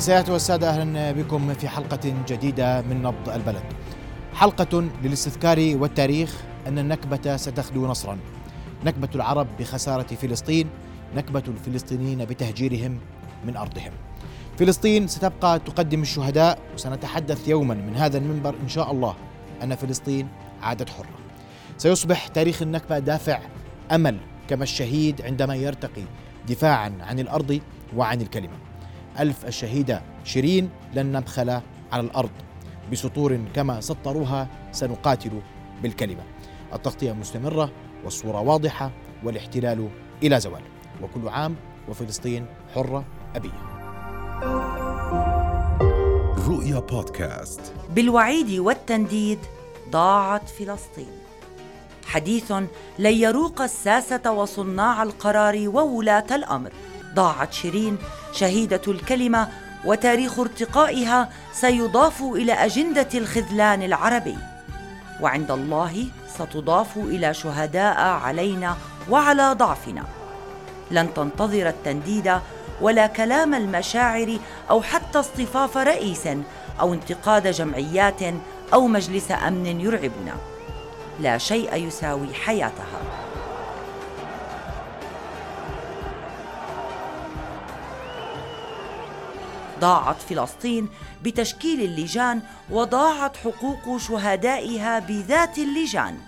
سيادة والسادة أهلا بكم في حلقة جديدة من نبض البلد. حلقة للاستذكار والتاريخ أن النكبة ستخلو نصرا. نكبة العرب بخسارة فلسطين نكبة الفلسطينيين بتهجيرهم من أرضهم. فلسطين ستبقى تقدم الشهداء وسنتحدث يوما من هذا المنبر إن شاء الله أن فلسطين عادت حرة. سيصبح تاريخ النكبة دافع أمل كما الشهيد عندما يرتقي دفاعا عن الأرض وعن الكلمة. ألف الشهيدة شيرين لن نبخل على الأرض. بسطور كما سطروها سنقاتل بالكلمة. التغطية مستمرة والصورة واضحة والاحتلال إلى زوال. وكل عام وفلسطين حرة أبية. رؤيا بودكاست. بالوعيد والتنديد ضاعت فلسطين. حديث لن يروق الساسة وصناع القرار وولاة الأمر. ضاعت شيرين شهيدة الكلمة وتاريخ ارتقائها سيضاف إلى أجندة الخذلان العربي. وعند الله ستضاف إلى شهداء علينا وعلى ضعفنا. لن تنتظر التنديد ولا كلام المشاعر أو حتى اصطفاف رئيس أو انتقاد جمعيات أو مجلس أمن يرعبنا. لا شيء يساوي حياتها. ضاعت فلسطين بتشكيل اللجان وضاعت حقوق شهدائها بذات اللجان.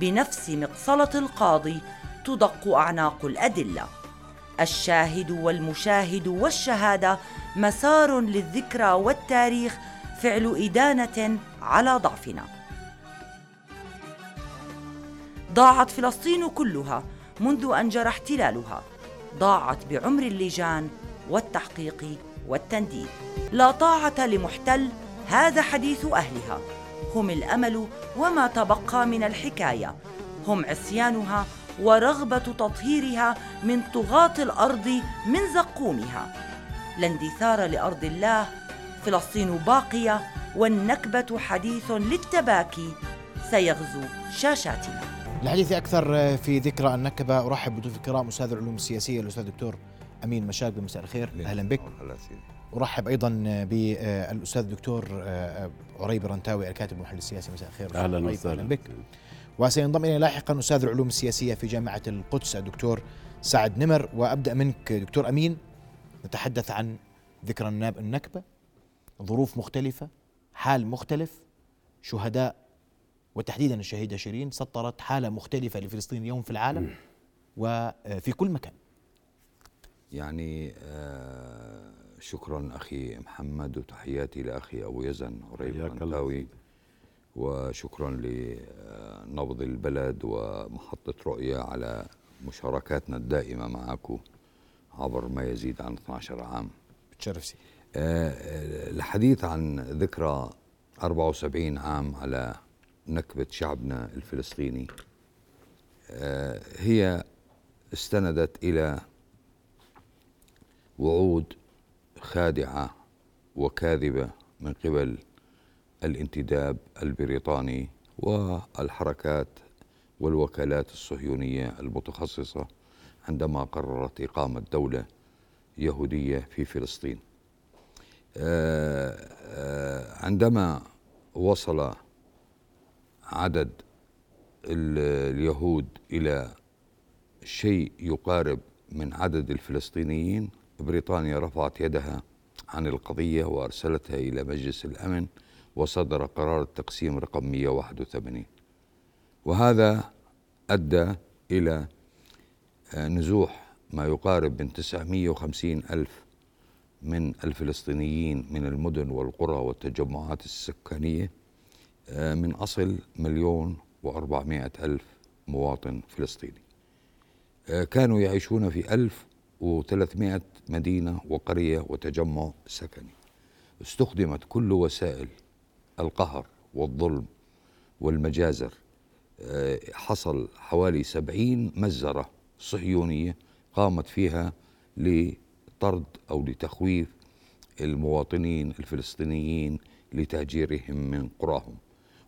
بنفس مقصلة القاضي تدق أعناق الأدلة. الشاهد والمشاهد والشهادة مسار للذكرى والتاريخ فعل إدانة على ضعفنا. ضاعت فلسطين كلها منذ أن جرى احتلالها. ضاعت بعمر اللجان والتحقيق والتنديد. لا طاعة لمحتل هذا حديث أهلها. هم الأمل وما تبقى من الحكاية. هم عصيانها ورغبة تطهيرها من طغاة الأرض من زقومها. لا اندثار لأرض الله فلسطين باقية والنكبة حديث للتباكي. سيغزو شاشاتنا. الحديث أكثر في ذكرى النكبة. أرحب بضيوف الكرام أستاذ العلوم السياسية الأستاذ الدكتور أمين مشاق مساء الخير. أهلا بك. أرحب أيضا بالأستاذ الدكتور عريب رنتاوي الكاتب المحلل السياسي. مساء الخير. أهلا وسهلا. بك. وسينضم إلينا لاحقا أستاذ العلوم السياسية في جامعة القدس الدكتور سعد نمر. وأبدأ منك دكتور أمين. نتحدث عن ذكرى النكبة. ظروف مختلفة حال مختلف شهداء وتحديدا الشهيدة شيرين سطرت حالة مختلفة لفلسطين اليوم في العالم وفي كل مكان. يعني آه شكرا أخي محمد وتحياتي لأخي أبو يزن هريب وشكرا لنبض البلد ومحطة رؤية على مشاركاتنا الدائمة معكم عبر ما يزيد عن 12 عام. بتشرف سي. آه الحديث عن ذكرى 74 عام على نكبة شعبنا الفلسطيني آه هي استندت إلى وعود خادعة وكاذبة من قبل الانتداب البريطاني والحركات والوكالات الصهيونية المتخصصة عندما قررت إقامة دولة يهودية في فلسطين. عندما وصل عدد اليهود إلى شيء يقارب من عدد الفلسطينيين بريطانيا رفعت يدها عن القضية وأرسلتها إلى مجلس الأمن وصدر قرار التقسيم رقم 181 وهذا أدى إلى نزوح ما يقارب من 950 ألف من الفلسطينيين من المدن والقرى والتجمعات السكانية من أصل مليون وأربعمائة ألف مواطن فلسطيني. كانوا يعيشون في ألف وثلاثمائة مدينة وقرية وتجمع سكني. استخدمت كل وسائل القهر والظلم والمجازر. حصل حوالي سبعين مزرة صهيونية قامت فيها لطرد أو لتخويف المواطنين الفلسطينيين لتهجيرهم من قراهم.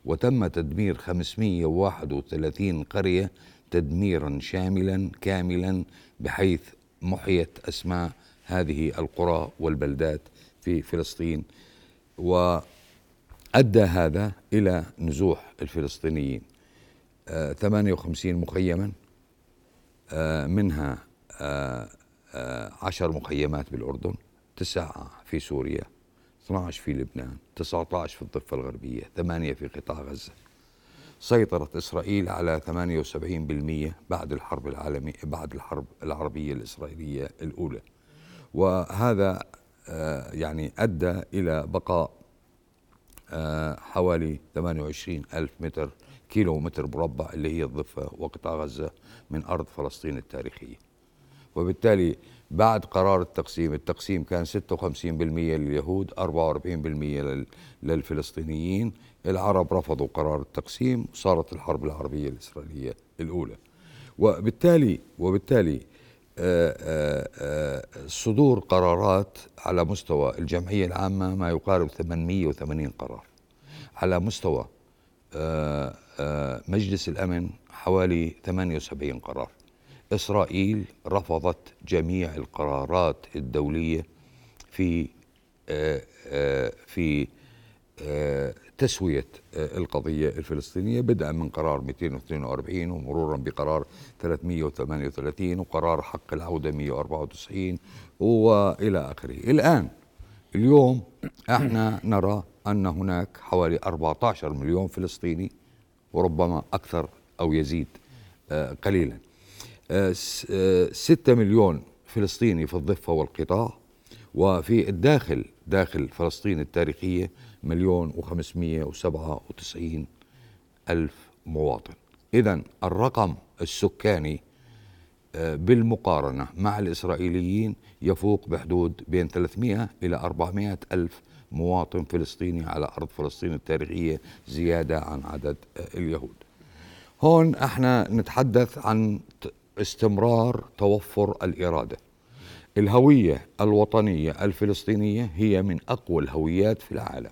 وتم تدمير 531 قرية تدميرا شاملا كاملا بحيث محيت أسماء هذه القرى والبلدات في فلسطين وأدى هذا إلى نزوح الفلسطينيين. آه، 58 مخيما آه، منها آه، آه، عشر مخيمات بالأردن تسعة في سوريا 12 في لبنان 19 في الضفة الغربية ثمانية في قطاع غزة. سيطرت إسرائيل على 78% بعد الحرب العالمية بعد الحرب العربية الإسرائيلية الأولى. وهذا آه، يعني أدى إلى بقاء آه، حوالي 28 ألف متر كيلو متر مربع اللي هي الضفة وقطاع غزة من أرض فلسطين التاريخية. وبالتالي بعد قرار التقسيم التقسيم كان 56% لليهود 44% لل- للفلسطينيين. العرب رفضوا قرار التقسيم وصارت الحرب العربية الإسرائيلية الأولى. وبالتالي وبالتالي آه، آه، آه، صدور قرارات على مستوى الجمعية العامة ما يقارب 880 قرار. على مستوى مجلس الأمن حوالي 78 قرار. إسرائيل رفضت جميع القرارات الدولية في آه، آه، في آه، تسوية القضية الفلسطينية بدءا من قرار 242 ومرورا بقرار 338 وقرار حق العودة 194 وإلى آخره. الآن اليوم إحنا نرى أن هناك حوالي 14 مليون فلسطيني وربما أكثر أو يزيد قليلا. آه، آه، ستة مليون فلسطيني في الضفة والقطاع وفي الداخل داخل فلسطين التاريخية مليون وخمسمية وسبعة وتسعين ألف مواطن. إذا الرقم السكاني آه، بالمقارنة مع الإسرائيليين يفوق بحدود بين 300 إلى 400 ألف مواطن فلسطيني على أرض فلسطين التاريخية زيادة عن عدد اليهود. هون إحنا نتحدث عن استمرار توفر الإرادة. الهوية الوطنية الفلسطينية هي من أقوى الهويات في العالم.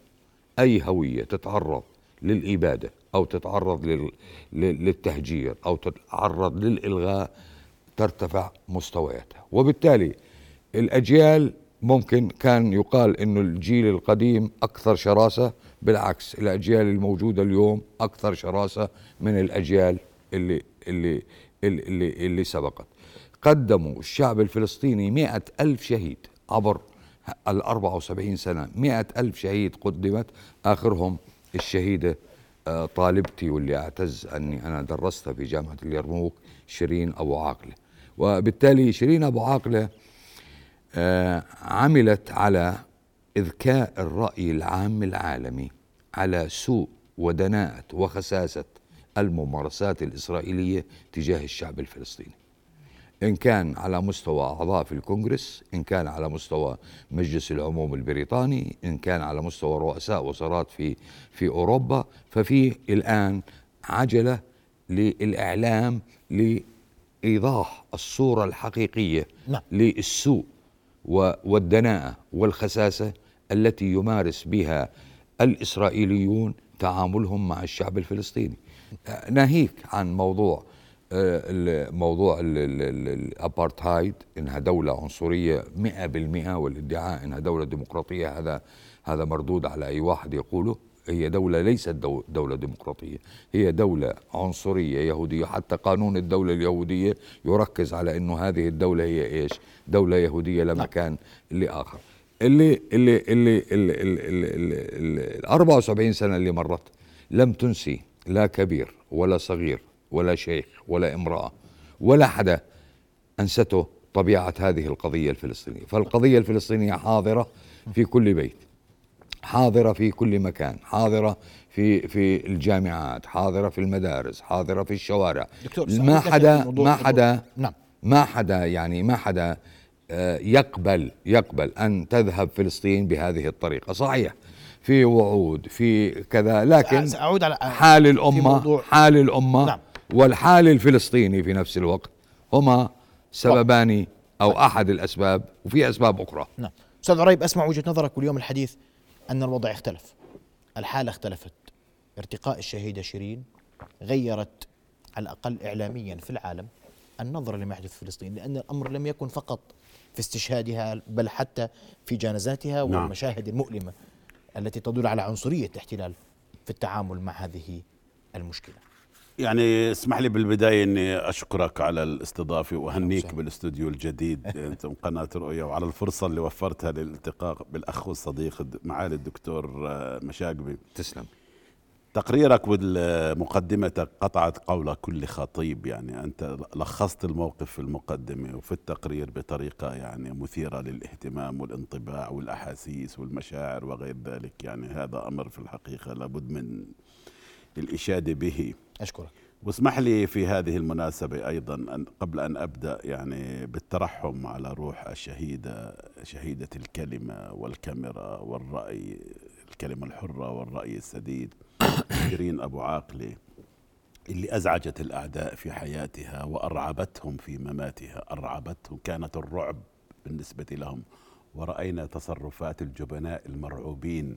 أي هوية تتعرض للإبادة أو تتعرض لل... لل- للتهجير أو تتعرض للإلغاء ترتفع مستوياتها. وبالتالي الأجيال ممكن كان يقال إنه الجيل القديم أكثر شراسة بالعكس الأجيال الموجودة اليوم أكثر شراسة من الأجيال اللي اللي اللي, اللي, سبقت. قدموا الشعب الفلسطيني مئة ألف شهيد عبر ال 74 سنة. مئة ألف شهيد قدمت. آخرهم الشهيدة آه، طالبتي واللي أعتز أني أنا درستها في جامعة اليرموك شيرين أبو عاقلة. وبالتالي شيرين أبو عاقلة آه، عملت على إذكاء الرأي العام العالمي على سوء ودناءة وخساسة الممارسات الإسرائيلية تجاه الشعب الفلسطيني إن كان على مستوى أعضاء في الكونغرس إن كان على مستوى مجلس العموم البريطاني إن كان على مستوى رؤساء وزارات في في أوروبا ففي الآن عجلة للإعلام لإيضاح الصورة الحقيقية نعم. للسوء والدناءة والخساسة التي يمارس بها الإسرائيليون تعاملهم مع الشعب الفلسطيني ناهيك عن موضوع آه، موضوع ال- ال- ال- الأبارتهايد انها دوله عنصرية 100% والادعاء انها دوله ديمقراطية هذا هذا مردود على أي واحد يقوله. هي دولة ليست دو- دولة ديمقراطية هي دولة عنصرية يهودية. حتى قانون الدولة اليهودية يركز على أنه هذه الدولة هي إيش؟ دولة يهودية لا مكان لآخر. اللي اللي اللي اللي اللي اللي ال 74 سنة اللي مرت لم تنسي لا كبير ولا صغير ولا شيخ ولا امرأة ولا حدا أنسته طبيعة هذه القضية الفلسطينية. فالقضية الفلسطينية حاضرة في كل بيت حاضرة في كل مكان حاضرة في في الجامعات حاضرة في المدارس حاضرة في الشوارع. دكتور، ما حدا ما حدا نعم. ما حدا يعني ما حدا آه، يقبل يقبل أن تذهب فلسطين بهذه الطريقة. صحيح. في وعود في كذا لكن سأعود على حال موضوع- حال الأمة نعم. والحال الفلسطيني في نفس الوقت هما سببان أو أحد الأسباب وفي أسباب أخرى. نعم. أستاذ عريب أسمع وجهة نظرك واليوم الحديث أن الوضع اختلف. الحالة اختلفت. ارتقاء الشهيدة شيرين غيرت على الأقل اعلاميا في العالم النظره لما يحدث في فلسطين لأن الأمر لم يكن فقط في استشهادها بل حتى في جنازاتها نعم. والمشاهد المؤلمة. التي تدل على عنصرية الاحتلال في التعامل مع هذه المشكلة. يعني اسمح لي بالبداية أني أشكرك على الاستضافة وأهنيك. بالأستوديو الجديد. أنتم قناة رؤية وعلى الفرصة اللي وفرتها للالتقاء بالأخ والصديق معالي الدكتور مشاقبي. تسلم. تقريرك ومقدمتك قطعت قول كل خطيب يعني أنت لخصت الموقف في المقدمة وفي التقرير بطريقة يعني مثيرة للاهتمام والانطباع والأحاسيس والمشاعر وغير ذلك. يعني هذا أمر في الحقيقة لابد من الإشادة به. أشكرك. واسمح لي في هذه المناسبة أيضا أن قبل أن أبدأ يعني بالترحم على روح الشهيدة شهيدة الكلمة والكاميرا والرأي الكلمة الحرة والرأي السديد. شيرين أبو عاقلة اللي أزعجت الأعداء في حياتها وأرعبتهم في مماتها. أرعبتهم كانت الرعب بالنسبة لهم. ورأينا تصرفات الجبناء المرعوبين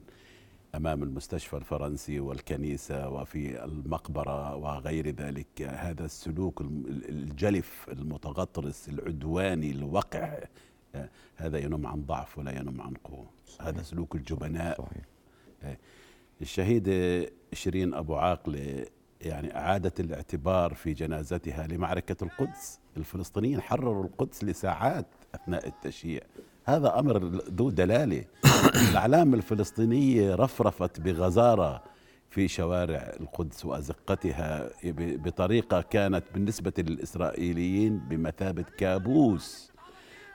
أمام المستشفى الفرنسي والكنيسة وفي المقبرة وغير ذلك. هذا السلوك الجلف المتغطرس العدواني الوقع آه، هذا ينم عن ضعف ولا ينم عن قوة. هذا سلوك الجبناء. صحيح. الشهيدة شيرين أبو عاقلة يعني أعادت الاعتبار في جنازتها لمعركة القدس. الفلسطينيين حرروا القدس لساعات أثناء التشييع. هذا أمر ذو دلالة. الأعلام الفلسطينية رفرفت بغزارة في شوارع القدس وأزقتها بطريقة كانت بالنسبة للإسرائيليين بمثابة كابوس.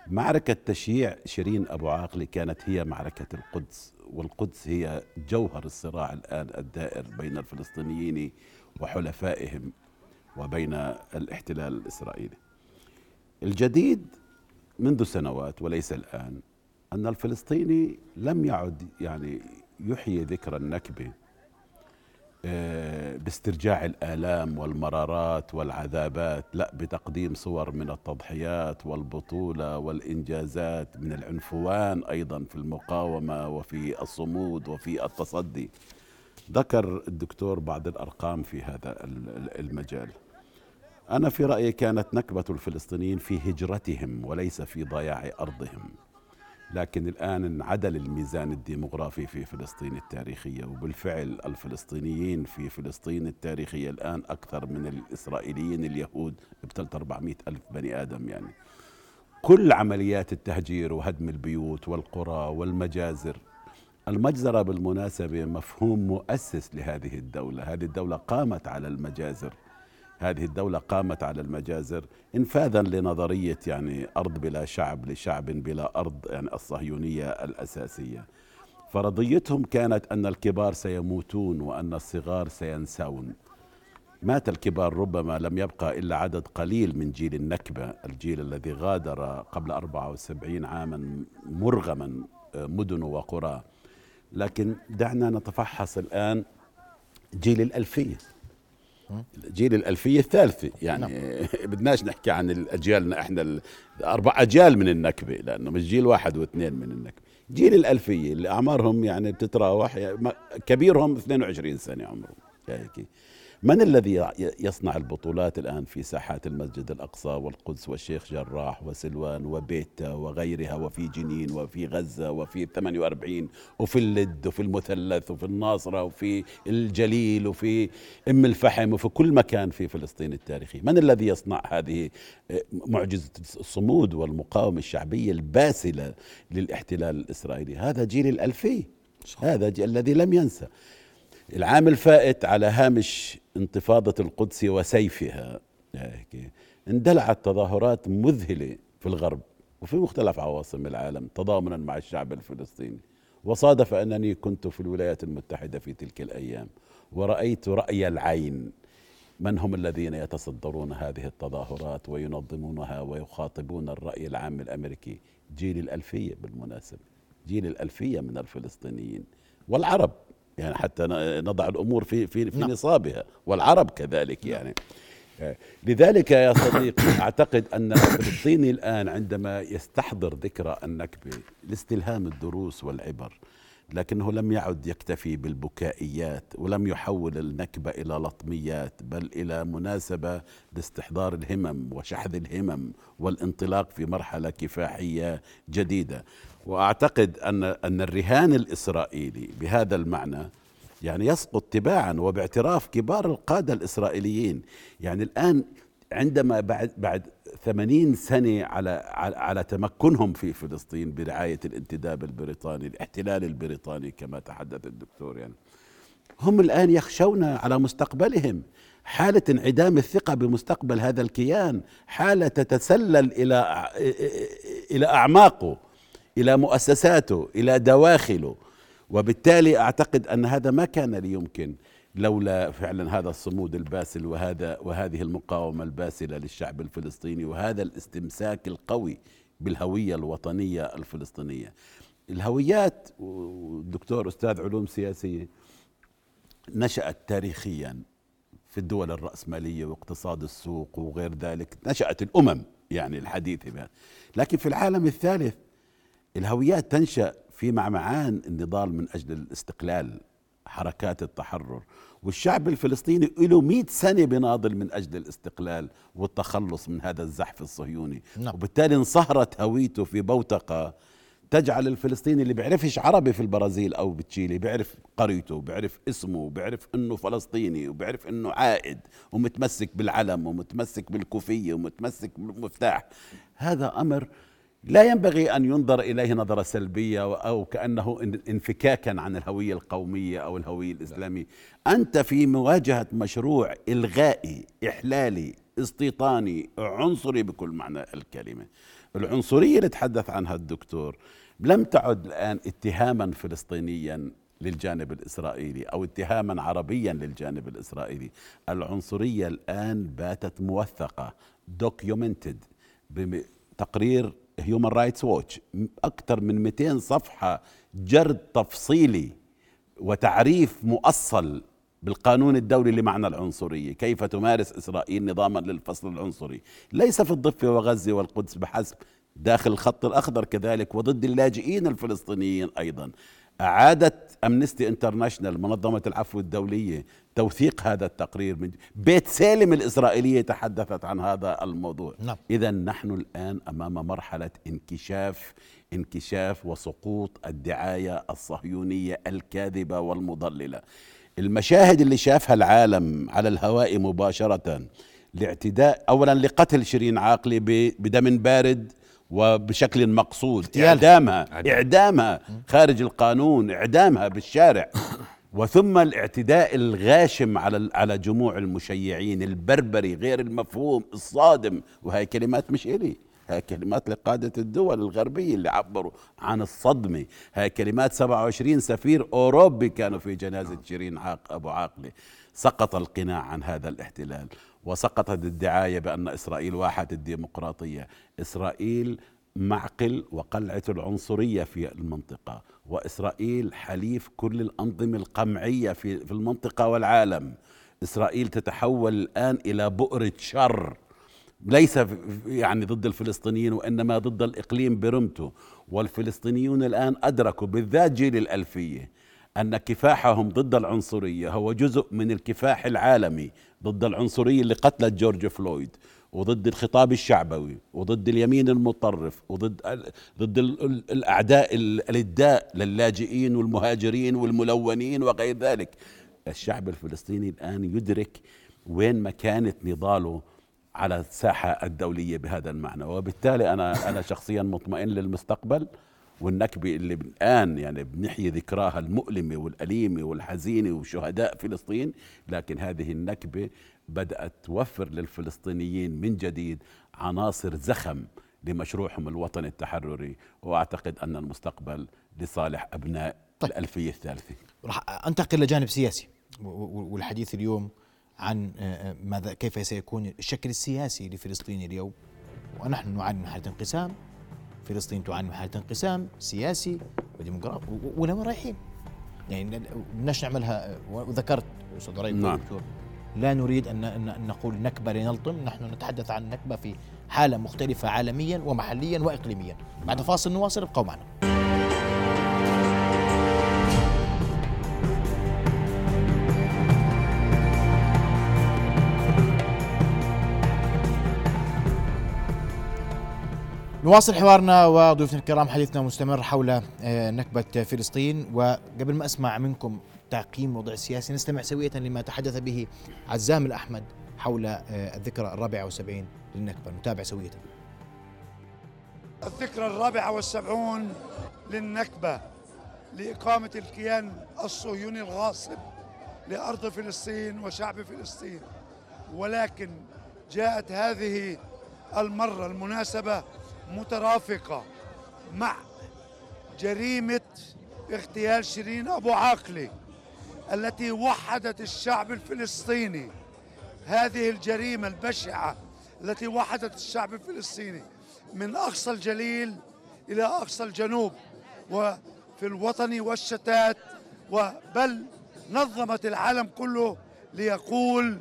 معركة تشييع شيرين أبو عاقلة كانت هي معركة القدس والقدس هي جوهر الصراع الآن الدائر بين الفلسطينيين وحلفائهم وبين الاحتلال الإسرائيلي. الجديد منذ سنوات وليس الآن أن الفلسطيني لم يعد يعني يحيي ذكرى النكبة باسترجاع الآلام والمرارات والعذابات لا بتقديم صور من التضحيات والبطولة والإنجازات من العنفوان أيضا في المقاومة وفي الصمود وفي التصدي. ذكر الدكتور بعض الأرقام في هذا ال- ال- المجال. أنا في رأيي كانت نكبة الفلسطينيين في هجرتهم وليس في ضياع أرضهم. لكن الآن انعدل الميزان الديمغرافي في فلسطين التاريخية وبالفعل الفلسطينيين في فلسطين التاريخية الآن أكثر من الإسرائيليين اليهود بثلاث 400 ألف بني آدم يعني. كل عمليات التهجير وهدم البيوت والقرى والمجازر المجزرة بالمناسبة مفهوم مؤسس لهذه الدولة. هذه الدولة قامت على المجازر. هذه الدولة قامت على المجازر انفاذا لنظرية يعني أرض بلا شعب لشعب بلا أرض يعني الصهيونية الأساسية. فرضيتهم كانت أن الكبار سيموتون وأن الصغار سينسون. مات الكبار ربما لم يبقى إلا عدد قليل من جيل النكبة الجيل الذي غادر قبل 74 عاما مرغما مدن وقرى. لكن دعنا نتفحص الآن جيل الألفية. جيل الألفية الثالثة. يعني بدناش نحكي عن الأجيالنا إحنا أربع أجيال من النكبة لأنه مش جيل واحد واثنين من النكبة. جيل الألفية اللي أعمارهم يعني بتتراوح يعني كبيرهم 22 سنة عمرهم. هيك من الذي يصنع البطولات الآن في ساحات المسجد الأقصى والقدس والشيخ جراح وسلوان وبيتا وغيرها وفي جنين وفي غزة وفي 48 وفي اللد وفي المثلث وفي الناصرة وفي الجليل وفي أم الفحم وفي كل مكان في فلسطين التاريخي. من الذي يصنع هذه آه، معجزة الصمود والمقاومة الشعبية الباسلة للاحتلال الإسرائيلي؟ هذا جيل الألفية هذا ج- الذي لم ينسى. العام الفائت على هامش انتفاضة القدس وسيفها. هيك اندلعت تظاهرات مذهلة في الغرب وفي مختلف عواصم العالم تضامنا مع الشعب الفلسطيني. وصادف أنني كنت في الولايات المتحدة في تلك الأيام ورأيت رأي العين. من هم الذين يتصدرون هذه التظاهرات وينظمونها ويخاطبون الرأي العام الأمريكي؟ جيل الألفية بالمناسبة جيل الألفية من الفلسطينيين والعرب. يعني حتى نضع الأمور في في, في نعم. نصابها والعرب كذلك يعني آه، لذلك يا صديقي أعتقد أن الفلسطيني الآن عندما يستحضر ذكرى النكبة لاستلهام الدروس والعبر لكنه لم يعد يكتفي بالبكائيات ولم يحول النكبة إلى لطميات بل إلى مناسبة لاستحضار الهمم وشحذ الهمم والانطلاق في مرحلة كفاحية جديدة. وأعتقد أن أن الرهان الإسرائيلي بهذا المعنى يعني يسقط تباعا وباعتراف كبار القادة الإسرائيليين. يعني الآن عندما بعد بعد 80 سنة على على, تمكنهم في فلسطين برعاية الانتداب البريطاني الاحتلال البريطاني كما تحدث الدكتور يعني. هم الآن يخشون على مستقبلهم. حالة انعدام الثقة بمستقبل هذا الكيان حالة تتسلل إلى إلى أعماقه إلى مؤسساته إلى دواخله. وبالتالي أعتقد أن هذا ما كان ليمكن لولا فعلا هذا الصمود الباسل وهذا وهذه المقاومة الباسلة للشعب الفلسطيني وهذا الاستمساك القوي بالهوية الوطنية الفلسطينية. الهويات والدكتور أستاذ علوم سياسية نشأت تاريخيا في الدول الرأسمالية واقتصاد السوق وغير ذلك نشأت الأمم يعني الحديثة بها لكن في العالم الثالث الهويات تنشأ في معمعان النضال من أجل الاستقلال حركات التحرر. والشعب الفلسطيني له 100 سنة بناضل من أجل الاستقلال والتخلص من هذا الزحف الصهيوني. نعم. وبالتالي انصهرت هويته في بوتقة. تجعل الفلسطيني اللي بيعرفش عربي في البرازيل أو بتشيلي بيعرف قريته بيعرف اسمه بيعرف أنه فلسطيني وبيعرف أنه عائد ومتمسك بالعلم ومتمسك بالكوفية ومتمسك بالمفتاح. هذا أمر لا ينبغي أن ينظر إليه نظرة سلبية أو كأنه انفكاكا عن الهوية القومية أو الهوية الإسلامية. أنت في مواجهة مشروع إلغائي إحلالي استيطاني عنصري بكل معنى الكلمة. العنصرية اللي تحدث عنها الدكتور لم تعد الآن اتهاما فلسطينيا للجانب الإسرائيلي أو اتهاما عربيا للجانب الإسرائيلي. العنصرية الآن باتت موثقة documented بتقرير هيومن رايتس ووتش أكثر من 200 صفحة جرد تفصيلي وتعريف مؤصل بالقانون الدولي لمعنى العنصرية. كيف تمارس إسرائيل نظاما للفصل العنصري؟ ليس في الضفة وغزة والقدس بحسب. داخل الخط الأخضر كذلك وضد اللاجئين الفلسطينيين أيضا. أعادت أمنستي إنترناشنال منظمة العفو الدولية توثيق هذا التقرير من بيت سالم الإسرائيلية تحدثت عن هذا الموضوع نعم. إذا نحن الآن أمام مرحلة انكشاف انكشاف وسقوط الدعاية الصهيونية الكاذبة والمضللة المشاهد اللي شافها العالم على الهواء مباشرة لاعتداء أولا لقتل شيرين عاقلي بدم بارد وبشكل مقصود اغتيال. إعدامها إعدامها خارج القانون إعدامها بالشارع. وثم الاعتداء الغاشم على على جموع المشيعين البربري غير المفهوم الصادم. وهي كلمات مش إلي. هاي كلمات لقادة الدول الغربية اللي عبروا عن الصدمة. هاي كلمات 27 سفير أوروبي كانوا في جنازة شيرين عاق أبو عاقلة. سقط القناع عن هذا الاحتلال. وسقطت الدعاية بأن إسرائيل واحة الديمقراطية. إسرائيل معقل وقلعة العنصرية في المنطقة وإسرائيل حليف كل الأنظمة القمعية في, في المنطقة والعالم. إسرائيل تتحول الآن إلى بؤرة شر ليس يعني ضد الفلسطينيين وإنما ضد الإقليم برمته. والفلسطينيون الآن أدركوا بالذات جيل الألفية أن كفاحهم ضد العنصرية هو جزء من الكفاح العالمي ضد العنصرية اللي قتلت جورج فلويد وضد الخطاب الشعبوي وضد اليمين المتطرف وضد ضد الأعداء الأداء للاجئين والمهاجرين والملونين وغير ذلك. الشعب الفلسطيني الآن يدرك وين مكانة نضاله على الساحة الدولية بهذا المعنى وبالتالي أنا أنا شخصيا مطمئن للمستقبل. والنكبة اللي الان يعني بنحيي ذكراها المؤلمة والأليمة والحزينة وشهداء فلسطين لكن هذه النكبة بدأت توفر للفلسطينيين من جديد عناصر زخم لمشروعهم الوطني التحرري وأعتقد أن المستقبل لصالح أبناء طيب. الألفية الثالثة. راح أنتقل لجانب سياسي والحديث اليوم عن آه، آه، ماذا كيف سيكون الشكل السياسي لفلسطين اليوم ونحن نعاني من حاله انقسام فلسطين تعاني من حالة انقسام سياسي وديمقراطي وين رايحين؟ يعني بدناش نعملها وذكرت أستاذ نعم. لا نريد أن أن نقول نكبة لنلطم نحن نتحدث عن نكبة في حالة مختلفة عالميا ومحليا وإقليميا بعد فاصل نواصل ابقوا معنا نواصل حوارنا وضيوفنا الكرام حديثنا مستمر حول آه، نكبة فلسطين. وقبل ما أسمع منكم تعقيم الوضع السياسي نستمع سوية لما تحدث به عزام الأحمد حول آه، الذكرى الرابعة والسبعين للنكبة. نتابع سوية. الذكرى الرابعة والسبعون للنكبة لإقامة الكيان الصهيوني الغاصب لأرض فلسطين وشعب فلسطين. ولكن جاءت هذه المرة المناسبة مترافقة مع جريمة اغتيال شيرين أبو عاقلة التي وحدت الشعب الفلسطيني. هذه الجريمة البشعة التي وحدت الشعب الفلسطيني من أقصى الجليل إلى أقصى الجنوب وفي الوطن والشتات. وبل نظمت العالم كله ليقول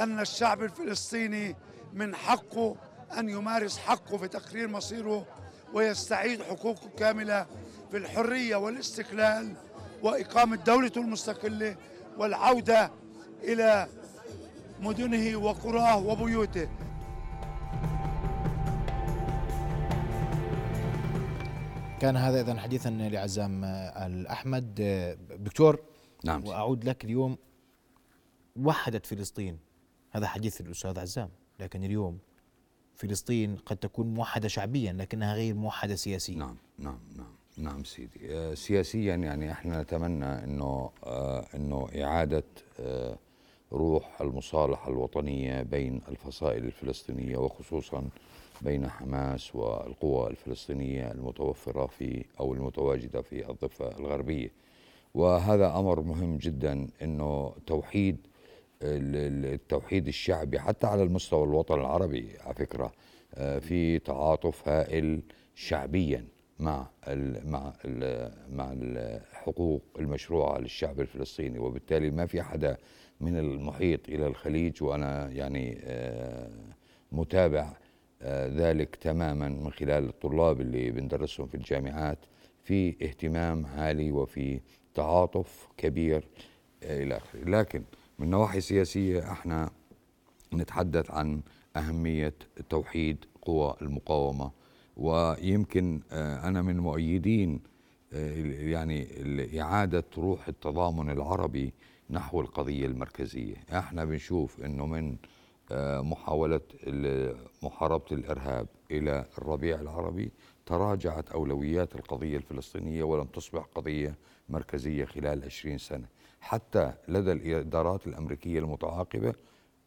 أن الشعب الفلسطيني من حقه أن يمارس حقه في تقرير مصيره ويستعيد حقوقه كاملة في الحرية والاستقلال وإقامة دولته المستقلة والعودة إلى مدنه وقراه وبيوته. كان هذا إذا حديثا لعزام الأحمد. دكتور نعم. وأعود لك اليوم. وحدت فلسطين. هذا حديث الأستاذ عزام لكن اليوم فلسطين قد تكون موحدة شعبيا لكنها غير موحدة سياسيا نعم نعم نعم نعم سيدي. آه، سياسيا يعني إحنا نتمنى إنه آه، إنه إعادة آه، روح المصالحة الوطنية بين الفصائل الفلسطينية وخصوصا بين حماس والقوى الفلسطينية المتوفرة في أو المتواجدة في الضفة الغربية. وهذا أمر مهم جدا إنه توحيد التوحيد الشعبي حتى على المستوى الوطن العربي على فكرة آه، في تعاطف هائل شعبيا مع مع مع الحقوق المشروعة للشعب الفلسطيني. وبالتالي ما في حدا من المحيط إلى الخليج وأنا يعني آه، متابع آه، ذلك تماما من خلال الطلاب اللي بندرسهم في الجامعات في اهتمام عالي وفي تعاطف كبير إلى آخره. لكن من نواحي سياسية إحنا نتحدث عن أهمية توحيد قوى المقاومة. ويمكن آه، أنا من مؤيدين آه، يعني إعادة روح التضامن العربي نحو القضية المركزية. إحنا بنشوف أنه من آه، محاولة محاربة الإرهاب إلى الربيع العربي تراجعت أولويات القضية الفلسطينية ولم تصبح قضية مركزية خلال 20 سنة. حتى لدى الإدارات الأمريكية المتعاقبة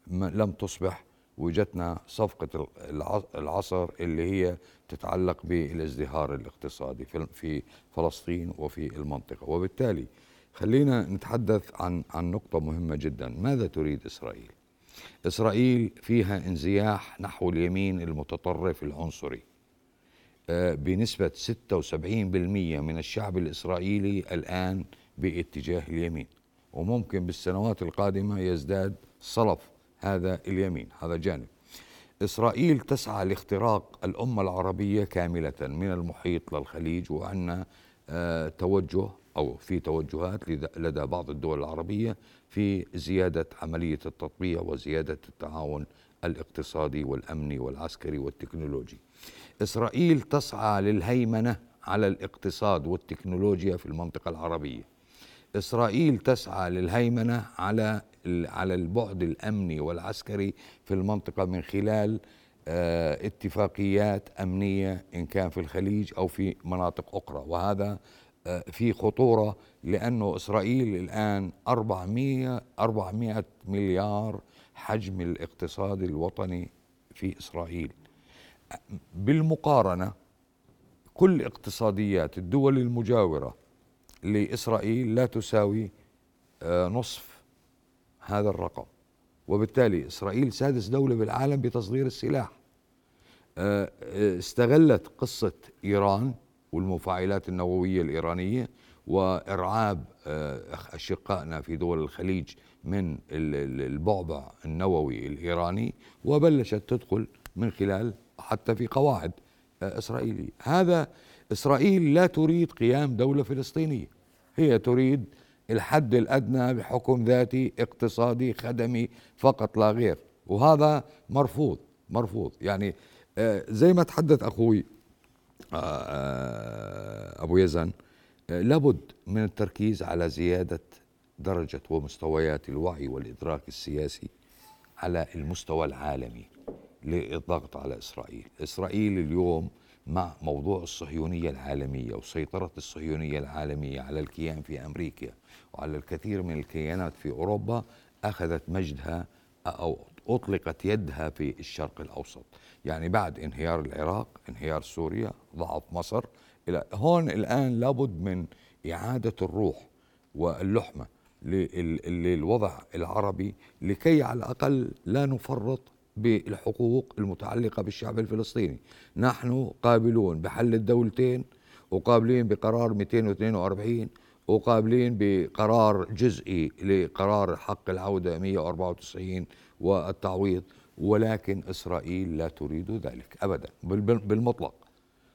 ما- لم تصبح وجدنا صفقة الع- العصر اللي هي تتعلق بالازدهار الاقتصادي في فلسطين وفي المنطقة. وبالتالي خلينا نتحدث عن عن نقطة مهمة جدا. ماذا تريد إسرائيل؟ إسرائيل فيها انزياح نحو اليمين المتطرف العنصري آه، بنسبة 76% من الشعب الإسرائيلي الآن باتجاه اليمين. وممكن بالسنوات القادمة يزداد صلف هذا اليمين هذا جانب. إسرائيل تسعى لاختراق الأمة العربية كاملة من المحيط للخليج وعندنا آه، توجه أو في توجهات لد- لدى بعض الدول العربية في زيادة عملية التطبيع وزيادة التعاون الاقتصادي والأمني والعسكري والتكنولوجي. إسرائيل تسعى للهيمنة على الاقتصاد والتكنولوجيا في المنطقة العربية. إسرائيل تسعى للهيمنة على على البعد الأمني والعسكري في المنطقة من خلال آه، اتفاقيات أمنية إن كان في الخليج أو في مناطق أخرى. وهذا آه، في خطورة لأنه إسرائيل الآن 400 400 مليار حجم الاقتصاد الوطني في إسرائيل. بالمقارنة كل اقتصاديات الدول المجاورة لإسرائيل لا تساوي آه، نصف هذا الرقم. وبالتالي إسرائيل سادس دولة بالعالم بتصدير السلاح. آه، آه، استغلت قصة إيران والمفاعلات النووية الإيرانية وإرعاب أشقائنا في دول الخليج من ال- ال- البعبع النووي الإيراني وبلشت تدخل من خلال حتى في قواعد إسرائيلية. هذا إسرائيل لا تريد قيام دولة فلسطينية هي تريد الحد الأدنى بحكم ذاتي اقتصادي خدمي فقط لا غير. وهذا مرفوض مرفوض. يعني آه، زي ما تحدث أخوي آه، آه، أبو يزن لابد من التركيز على زيادة درجة ومستويات الوعي والإدراك السياسي على المستوى العالمي للضغط على إسرائيل، إسرائيل اليوم مع موضوع الصهيونية العالمية وسيطرة الصهيونية العالمية على الكيان في أمريكا وعلى الكثير من الكيانات في أوروبا أخذت مجدها أو أطلقت يدها في الشرق الأوسط، يعني بعد انهيار العراق، انهيار سوريا، ضعف مصر إلى هون الآن لابد من إعادة الروح واللحمة لل- للوضع العربي لكي على الأقل لا نفرط بالحقوق المتعلقة بالشعب الفلسطيني، نحن قابلون بحل الدولتين وقابلين بقرار 242 وقابلين بقرار جزئي لقرار حق العودة 194 والتعويض ولكن إسرائيل لا تريد ذلك بال- بالمطلق.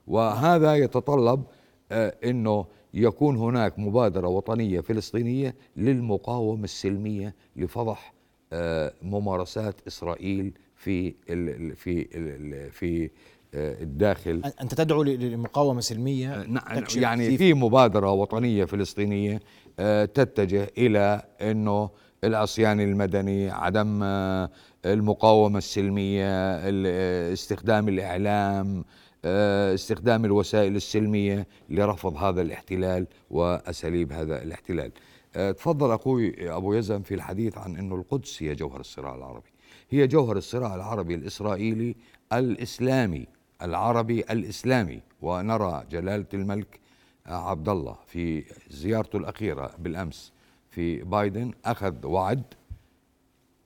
وهذا يتطلب آه، إنه يكون هناك مبادرة وطنية فلسطينية للمقاومة السلمية لفضح آه، ممارسات إسرائيل في ال- ال- في ال- في آه، الداخل. أنت تدعو لمقاومة سلمية؟ نعم تكشف يعني في مبادرة وطنية فلسطينية آه، تتجه إلى أنه العصيان المدني عدم آه، المقاومة السلمية ال- آه، استخدام الإعلام آه، استخدام الوسائل السلمية لرفض هذا الاحتلال وأساليب هذا الاحتلال. آه، تفضل أخوي أبو يزن في الحديث عن أنه القدس هي جوهر الصراع العربي. هي جوهر الصراع العربي الإسرائيلي الإسلامي العربي الإسلامي. ونرى جلالة الملك عبد الله في زيارته الأخيرة بالأمس في بايدن. أخذ وعد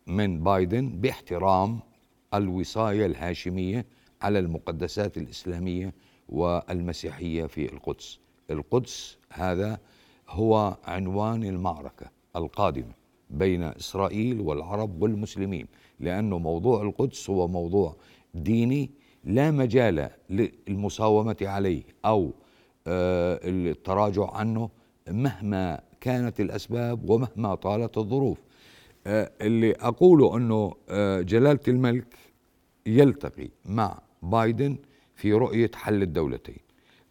من بايدن باحترام الوصاية الهاشمية على المقدسات الإسلامية والمسيحية في القدس. القدس هذا هو عنوان المعركة القادمة بين إسرائيل والعرب والمسلمين. لأنه موضوع القدس هو موضوع ديني لا مجال للمساومة عليه أو آه، التراجع عنه مهما كانت الأسباب ومهما طالت الظروف. آه، اللي أقوله أنه آه، جلالة الملك يلتقي مع بايدن في رؤية حل الدولتين.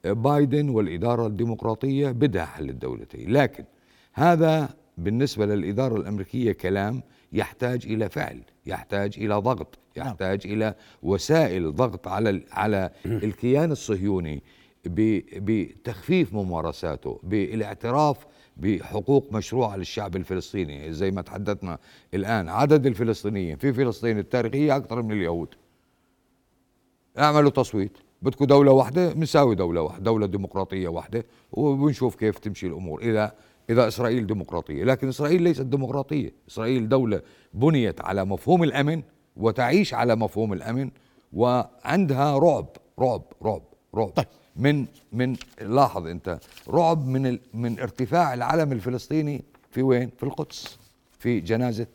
بايدن والإدارة الديمقراطية بدها حل الدولتين. لكن هذا بالنسبة للإدارة الأمريكية كلام يحتاج إلى فعل. يحتاج إلى ضغط يحتاج إلى وسائل ضغط على على الكيان الصهيوني بتخفيف ممارساته بالاعتراف بحقوق مشروعة للشعب الفلسطيني. زي ما تحدثنا الآن عدد الفلسطينيين في فلسطين التاريخية أكثر من اليهود. اعملوا تصويت. بدكم دولة واحدة بنساوي دولة واحدة دولة ديمقراطية واحدة وبنشوف كيف تمشي الأمور. إذا إذا إسرائيل ديمقراطية لكن إسرائيل ليست ديمقراطية. إسرائيل دولة بنيت على مفهوم الأمن وتعيش على مفهوم الأمن وعندها رعب رعب رعب رعب. طيب. من من لاحظ أنت رعب من ال من ارتفاع العلم الفلسطيني في وين؟ في القدس في جنازة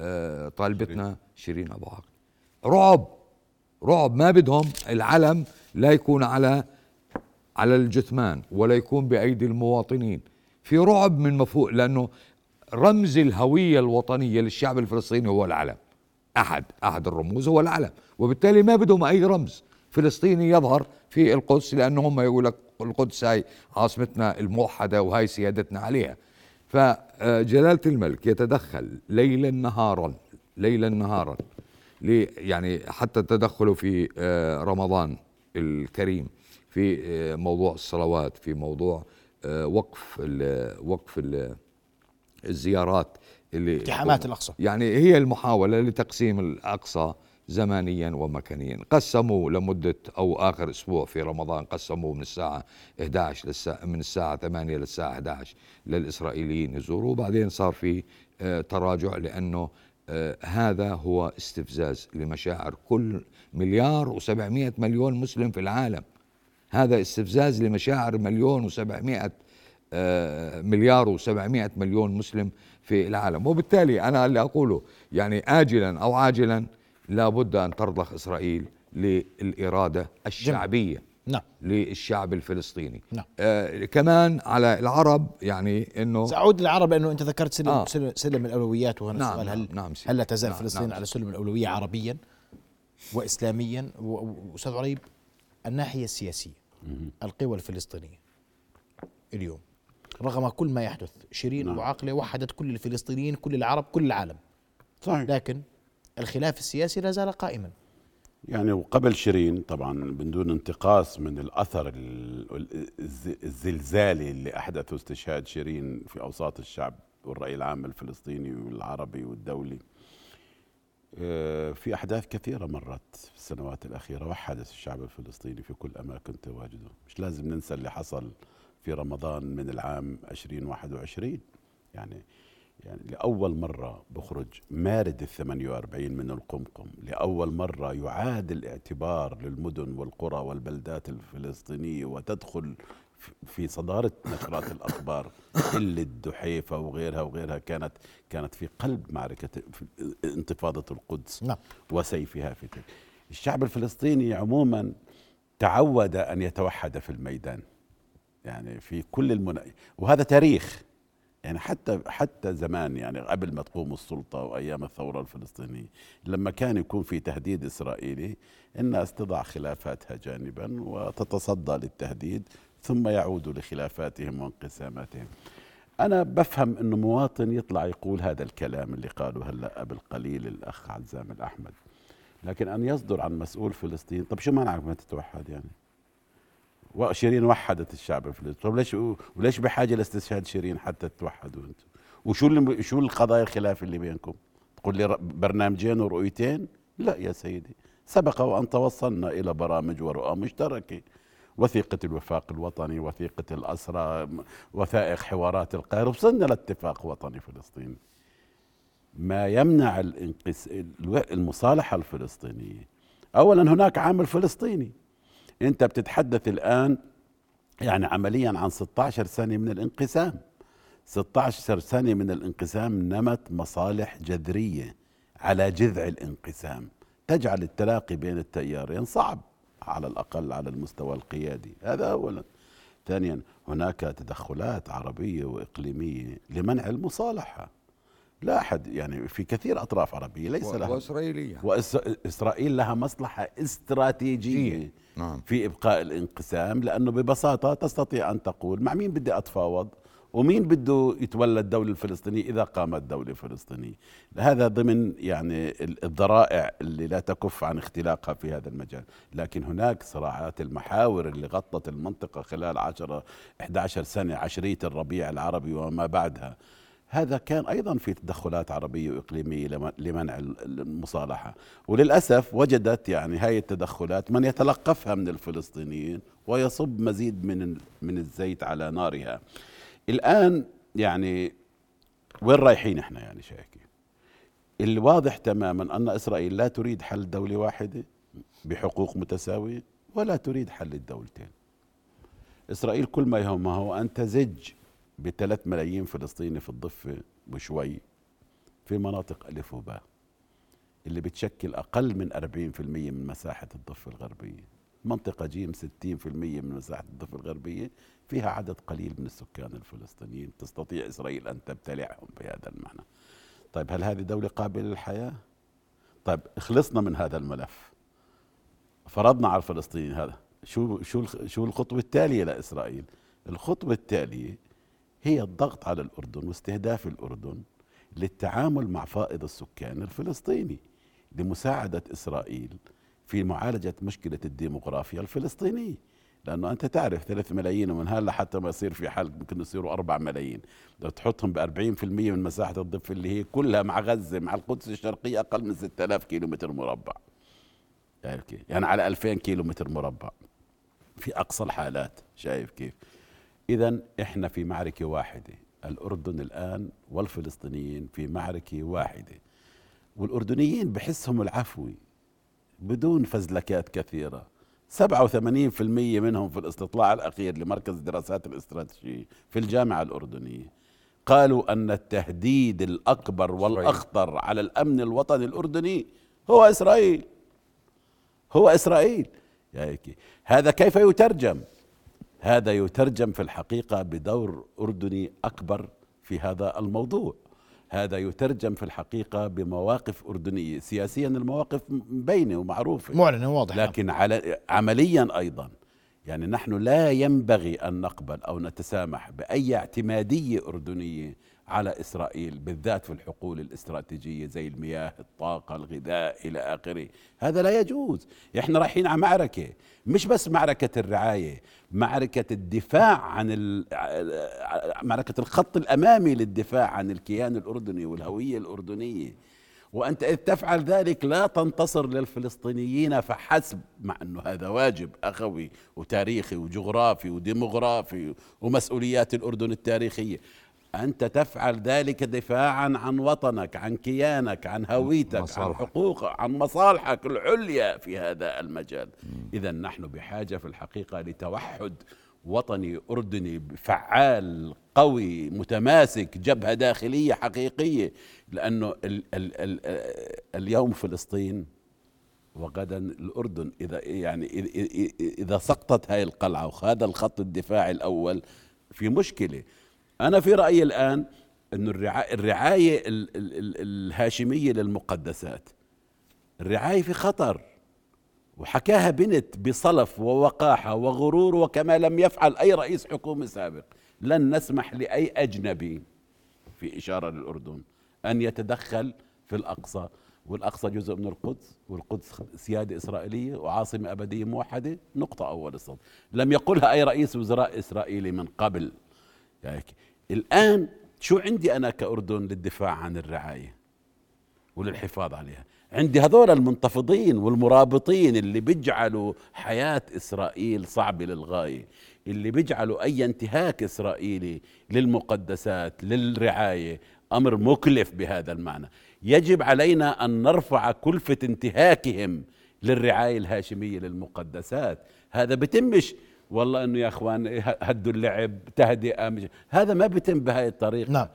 آه طالبتنا شيرين. أبو عاقل. رعب رعب. ما بدهم العلم لا يكون على على الجثمان ولا يكون بأيدي المواطنين. في رعب من مفهوم لأنه رمز الهوية الوطنية للشعب الفلسطيني هو العلم. أحد أحد الرموز هو العلم. وبالتالي ما بدهم أي رمز فلسطيني يظهر في القدس لأنه هم يقول لك القدس هاي عاصمتنا الموحدة وهاي سيادتنا عليها. فجلالة الملك يتدخل ليلا نهارا ليلا نهارا يعني حتى تدخله في آه، رمضان الكريم في آه، موضوع الصلوات في موضوع وقف ال وقف ال الزيارات اللي اقتحامات الأقصى. يعني هي المحاولة لتقسيم الأقصى زمانيا ومكانيا. قسموا لمدة أو آخر أسبوع في رمضان قسموا من الساعة 11 للساعة من الساعة 8 للساعة 11 للإسرائيليين يزوروا. وبعدين صار في آه، تراجع لأنه آه، هذا هو استفزاز لمشاعر كل مليار و700 مليون مسلم في العالم. هذا استفزاز لمشاعر مليون وسبعمائة آه، مليار و700 مليون مسلم في العالم وبالتالي أنا اللي أقوله يعني آجلا أو عاجلا لابد أن ترضخ إسرائيل للإرادة الشعبية نعم للشعب الفلسطيني نعم. آه كمان على العرب يعني إنه سأعود للعرب لأنه أنت ذكرت سلم, آه. سلم, سلم الأولويات وهنا نعم، السؤال هل, نعم، نعم. هل لا تزال نعم، فلسطين نعم. على سلم الأولوية عربيا وإسلاميا و- و- وأستاذ عريب الناحية السياسية القوى الفلسطينية. اليوم رغم كل ما يحدث شيرين نعم. أبو عاقلة وحدت كل الفلسطينيين كل العرب كل العالم. صحيح. لكن الخلاف السياسي لا زال قائما. يعني وقبل شيرين طبعا من دون انتقاص من الأثر ال- الز- الزلزالي اللي أحدثه استشهاد شيرين في أوساط الشعب والرأي العام الفلسطيني والعربي والدولي. في أحداث كثيرة مرت في السنوات الأخيرة وحدت الشعب الفلسطيني في كل أماكن تواجده. مش لازم ننسى اللي حصل في رمضان من العام 2021 يعني يعني لأول مرة بخرج مارد ال 48 من القمقم لأول مرة يعاد الاعتبار للمدن والقرى والبلدات الفلسطينية وتدخل في صدارة نشرات الأخبار إلا الدحيفة وغيرها وغيرها كانت كانت في قلب معركة في انتفاضة القدس نعم. وسيفها في تلك. الشعب الفلسطيني عموما تعود أن يتوحد في الميدان. يعني في كل المنا... وهذا تاريخ. يعني حتى حتى زمان يعني قبل ما تقوم السلطة وأيام الثورة الفلسطينية لما كان يكون في تهديد إسرائيلي الناس تضع خلافاتها جانبا وتتصدى للتهديد ثم يعودوا لخلافاتهم وانقساماتهم. أنا بفهم إنه مواطن يطلع يقول هذا الكلام اللي قاله هلأ قبل قليل الأخ عزام الأحمد. لكن أن يصدر عن مسؤول فلسطين طب شو معنى ما تتوحد يعني؟ وشيرين وحدت الشعب الفلسطيني. طب ليش وليش بحاجة لاستشهاد شيرين حتى تتوحدوا أنتم؟ وشو اللي شو القضايا الخلاف اللي بينكم؟ تقول لي برنامجين ورؤيتين؟ لا يا سيدي. سبق وأن توصلنا إلى برامج ورؤى مشتركة. وثيقة الوفاق الوطني وثيقة الأسرى م- وثائق حوارات القاهرة وصلنا لاتفاق وطني فلسطيني. ما يمنع الانقس... المصالحة الفلسطينية. أولا هناك عامل فلسطيني. أنت بتتحدث الآن يعني عمليا عن 16 سنة من الانقسام. 16 سنة من الانقسام نمت مصالح جذرية على جذع الانقسام. تجعل التلاقي بين التيارين صعب. على الأقل على المستوى القيادي. هذا أولا. ثانيا هناك تدخلات عربية وإقليمية لمنع المصالحة. لا أحد يعني في كثير أطراف عربية ليس و- لها. وإسرائيلية. وإسرائيل لها مصلحة استراتيجية نعم. في إبقاء الانقسام لأنه ببساطة تستطيع أن تقول مع مين بدي أتفاوض؟ ومين بده يتولى الدولة الفلسطينية إذا قامت دولة فلسطينية هذا ضمن يعني ال- الذرائع اللي لا تكف عن اختلاقها في هذا المجال. لكن هناك صراعات المحاور اللي غطت المنطقة خلال 10 11 سنة عشرية الربيع العربي وما بعدها. هذا كان أيضا في تدخلات عربية وإقليمية لم- لمنع ال- المصالحة. وللأسف وجدت يعني هاي التدخلات من يتلقفها من الفلسطينيين ويصب مزيد من من الزيت على نارها. الآن يعني وين رايحين إحنا يعني شايفين الواضح تماما أن إسرائيل لا تريد حل دولة واحدة بحقوق متساوية ولا تريد حل الدولتين. إسرائيل كل ما يهمها هو ان تزج بثلاث ملايين فلسطيني في الضفة وشوي في مناطق ألف وباء اللي بتشكل أقل من 40% من مساحة الضفة الغربية. منطقة جيم 60% من مساحة الضفة الغربية فيها عدد قليل من السكان الفلسطينيين تستطيع إسرائيل أن تبتلعهم بهذا المعنى. طيب هل هذه دولة قابلة للحياة؟ طيب خلصنا من هذا الملف. فرضنا على الفلسطينيين هذا. شو شو شو الخطوة التالية لإسرائيل؟ الخطوة التالية هي الضغط على الأردن واستهداف الأردن للتعامل مع فائض السكان الفلسطيني لمساعدة إسرائيل في معالجة مشكلة الديموغرافيا الفلسطينية. لأنه أنت تعرف ثلاث ملايين ومن هلا لحتى ما يصير في حل ممكن يصيروا أربع ملايين. لو تحطهم ب 40% من مساحة الضفة اللي هي كلها مع غزة مع القدس الشرقية أقل من 6000 كيلو متر مربع. شايف كيف؟ يعني على 2000 كيلو متر مربع. في أقصى الحالات شايف كيف؟ اذا إحنا في معركة واحدة الأردن الآن والفلسطينيين في معركة واحدة. والأردنيين بحسهم العفوي بدون فزلكات كثيرة. 87% منهم في الاستطلاع الأخير لمركز الدراسات الاستراتيجية في الجامعة الأردنية. قالوا أن التهديد الأكبر والأخطر على الأمن الوطني الأردني هو إسرائيل. هو إسرائيل. يا هيك هذا كيف يترجم؟ هذا يترجم في الحقيقة بدور أردني أكبر في هذا الموضوع. هذا يترجم في الحقيقة بمواقف أردنية. سياسيا المواقف مبينه ومعروفه معلنة واضحة. لكن على عمليا أيضا. يعني نحن لا ينبغي أن نقبل أو نتسامح بأي اعتمادية أردنية على إسرائيل بالذات في الحقول الاستراتيجية زي المياه، الطاقة، الغذاء إلى آخره، هذا لا يجوز، إحنا رايحين على معركة، مش بس معركة الرعاية، معركة الدفاع عن ال... معركة الخط الأمامي للدفاع عن الكيان الأردني والهوية الأردنية. وأنت إذ تفعل ذلك لا تنتصر للفلسطينيين فحسب مع أنه هذا واجب أخوي وتاريخي وجغرافي وديموغرافي ومسؤوليات الأردن التاريخية. أنت تفعل ذلك دفاعا عن وطنك عن كيانك عن هويتك مصالحك. عن حقوقك عن مصالحك العليا في هذا المجال. اذا نحن بحاجة في الحقيقة لتوحد وطني أردني فعال قوي متماسك جبهة داخلية حقيقية لأنه ال ال ال اليوم فلسطين وغدا الأردن. إذا يعني إذا سقطت هاي القلعة وهذا الخط الدفاعي الأول في مشكلة. أنا في رأيي الآن إنه الرعاية الهاشمية للمقدسات. الرعاية في خطر وحكاها بنت بصلف ووقاحة وغرور وكما لم يفعل أي رئيس حكومه سابق. لن نسمح لأي أجنبي في إشارة للأردن أن يتدخل في الأقصى. والأقصى جزء من القدس والقدس سيادة إسرائيلية وعاصمة أبدية موحدة. نقطة أول الصد لم يقلها أي رئيس وزراء إسرائيلي من قبل. يعني الآن شو عندي أنا كأردن للدفاع عن الرعاية وللحفاظ عليها؟ عندي هذول المنتفضين والمرابطين اللي بيجعلوا حياة إسرائيل صعبة للغاية اللي بيجعلوا أي انتهاك إسرائيلي للمقدسات للرعاية أمر مكلف بهذا المعنى. يجب علينا أن نرفع كلفة انتهاكهم للرعاية الهاشمية للمقدسات. هذا بتمش والله إنه يا أخوان هدوا اللعب تهدئة هذا ما بتم بهاي الطريقة. نعم.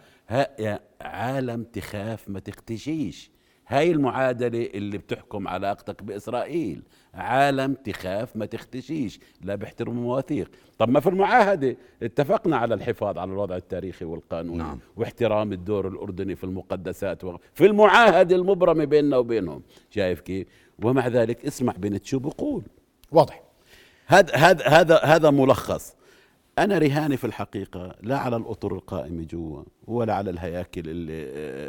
يا عالم تخاف ما تختشيش هاي المعادلة اللي بتحكم علاقتك بإسرائيل. عالم تخاف ما تختشيش. لا بيحترموا مواثيق. طب ما في المعاهدة اتفقنا على الحفاظ على الوضع التاريخي والقانوني نعم. واحترام الدور الأردني في المقدسات و... في المعاهدة المبرمة بيننا وبينهم. شايف كيف؟ ومع ذلك اسمع بنت شو بقول واضح. هذا هذا هذا هذا ملخص. أنا رهاني في الحقيقة لا على الأطر القائمة جوا ولا على الهياكل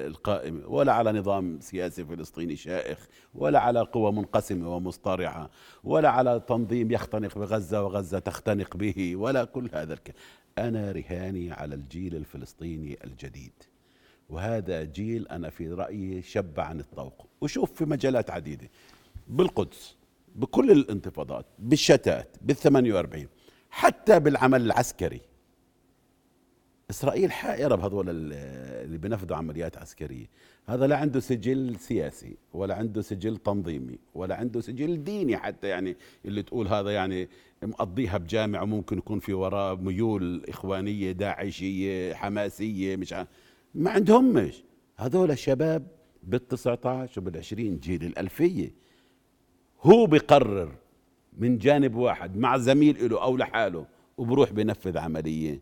القائمة ولا على نظام سياسي فلسطيني شائخ ولا على قوى منقسمة ومصطرعة ولا على تنظيم يختنق بغزة وغزة تختنق به ولا كل هذا الكلام أنا رهاني على الجيل الفلسطيني الجديد. وهذا جيل أنا في رأيي شب عن الطوق. وشوف في مجالات عديدة. بالقدس. بكل الانتفاضات بالشتات بال 48 حتى بالعمل العسكري. إسرائيل حائرة بهذول اللي بنفذوا عمليات عسكرية. هذا لا عنده سجل سياسي ولا عنده سجل تنظيمي ولا عنده سجل ديني حتى يعني اللي تقول هذا يعني مقضيها بجامعه ممكن يكون في وراه ميول إخوانية داعشية حماسية مش ما عندهمش هذول شباب بال 19 وبال 20 جيل الألفية. هو بقرر من جانب واحد مع زميل له أو لحاله وبروح بنفذ عملية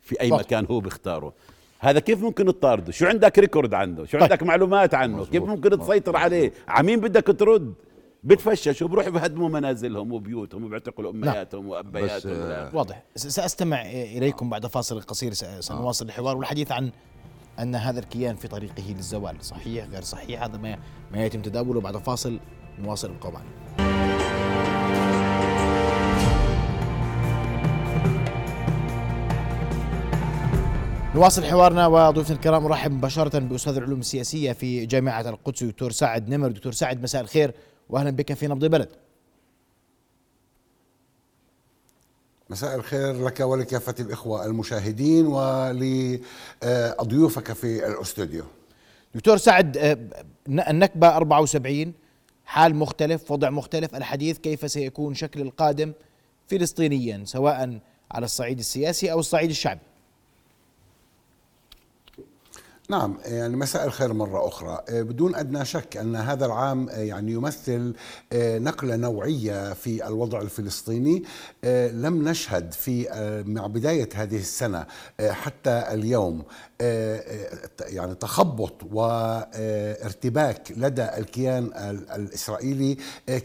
في أي مكان هو بيختاره. هذا كيف ممكن تطارده؟ شو عندك ريكورد عنده؟ شو طيب. عندك معلومات عنه؟ مزبوط. كيف ممكن تسيطر عليه؟ عمين بدك ترد؟ بتفشش وبروح بهدموا منازلهم وبيوتهم وبيعتقلوا أمهاتهم وأبياتهم. واضح. سأستمع إليكم بعد فاصل قصير سنواصل الحوار والحديث عن أن هذا الكيان في طريقه للزوال. صحيح غير صحيح؟ هذا ما ما يتم تداوله. بعد فاصل نواصل القوم نواصل حوارنا وضيوفنا الكرام أرحب مباشرة بأستاذ العلوم السياسية في جامعة القدس دكتور سعد نمر. دكتور سعد مساء الخير وأهلا بك في نبض بلد مساء الخير لك ولكافة الإخوة المشاهدين ولضيوفك في الأستوديو. دكتور سعد آه، النكبة 74 حال مختلف وضع مختلف. الحديث كيف سيكون شكل القادم فلسطينيا سواء على الصعيد السياسي أو الصعيد الشعبي. نعم يعني مساء الخير مرة أخرى. آه، بدون أدنى شك أن هذا العام آه، يعني يمثل آه، نقلة نوعية في الوضع الفلسطيني. لم نشهد في مع بداية هذه السنة حتى اليوم يعني تخبط وارتباك لدى الكيان الإسرائيلي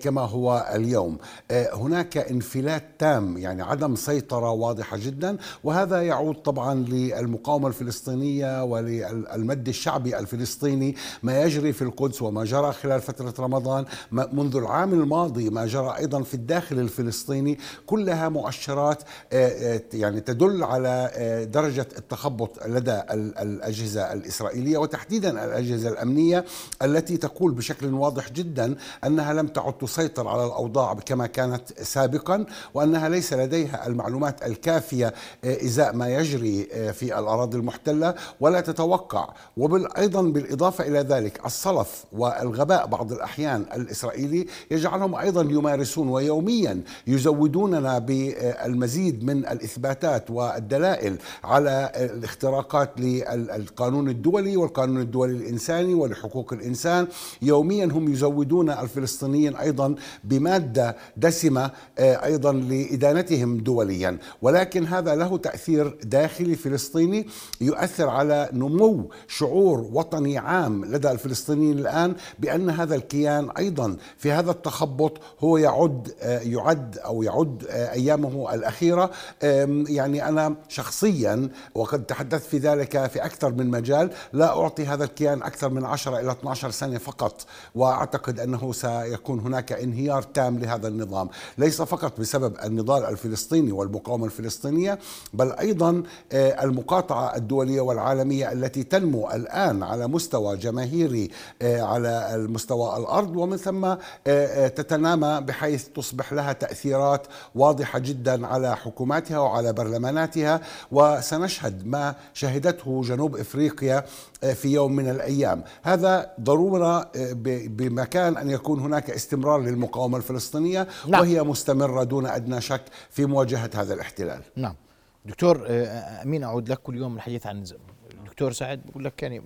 كما هو اليوم. هناك انفلات تام يعني عدم سيطرة واضحة جدا وهذا يعود طبعا للمقاومة الفلسطينية ولل المد الشعبي الفلسطيني ما يجري في القدس وما جرى خلال فترة رمضان منذ العام الماضي ما جرى أيضا في الداخل الفلسطيني. كلها مؤشرات آه، آه، يعني تدل على آه، درجة التخبط لدى الأجهزة الإسرائيلية وتحديدا الأجهزة الأمنية التي تقول بشكل واضح جدا أنها لم تعد تسيطر على الأوضاع كما كانت سابقا وأنها ليس لديها المعلومات الكافية إزاء ما يجري في الأراضي المحتلة ولا تتوقع. وأيضا بالإضافة إلى ذلك الصلف والغباء بعض الأحيان الإسرائيلي يجعلهم أيضا يمارسون ويوميا يزودوننا بالمزيد من الإثباتات والدلائل على الاختراقات للقانون الدولي والقانون الدولي الإنساني ولحقوق الإنسان. يوميا هم يزودون الفلسطينيين أيضا بمادة دسمة آه، أيضا لإدانتهم دوليا. ولكن هذا له تأثير داخلي فلسطيني يؤثر على نمو شعور وطني عام لدى الفلسطينيين الآن بأن هذا الكيان أيضا في هذا التخبط هو يعد آه، يعد أو يعد آه، أيامه الأخيرة. يعني أنا شخصيا وقد تحدثت في ذلك في أكثر من مجال لا أعطي هذا الكيان أكثر من 10 إلى 12 سنة فقط. وأعتقد أنه سيكون هناك انهيار تام لهذا النظام. ليس فقط بسبب النضال الفلسطيني والمقاومة الفلسطينية بل أيضا آه، المقاطعة الدولية والعالمية التي تنمو الآن على مستوى جماهيري آه، على المستوى الأرض ومن ثم آه، تتنامى بحيث تصبح لها تأثيرات واضحة جدا على حكوماتها وعلى برلماناتها. وسنشهد ما شهدته جنوب إفريقيا في يوم من الأيام. هذا ضرورة بمكان أن يكون هناك استمرار للمقاومة الفلسطينية نعم. وهي مستمرة دون أدنى شك في مواجهة هذا الاحتلال. نعم. دكتور أمين أعود لك كل يوم الحديث عن دكتور سعد بيقول لك كان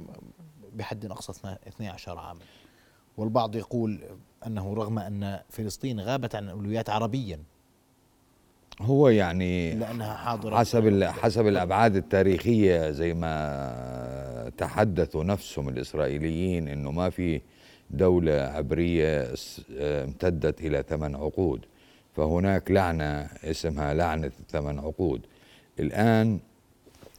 بحد أقصى 12 عاما. والبعض يقول أنه رغم أن فلسطين غابت عن الأولويات عربيا هو يعني لأنها حاضرة حسب حسب الأبعاد التاريخية زي ما تحدثوا نفسهم الإسرائيليين إنه ما في دولة عبرية امتدت إلى ثمان عقود. فهناك لعنة اسمها لعنة الثمان عقود. الآن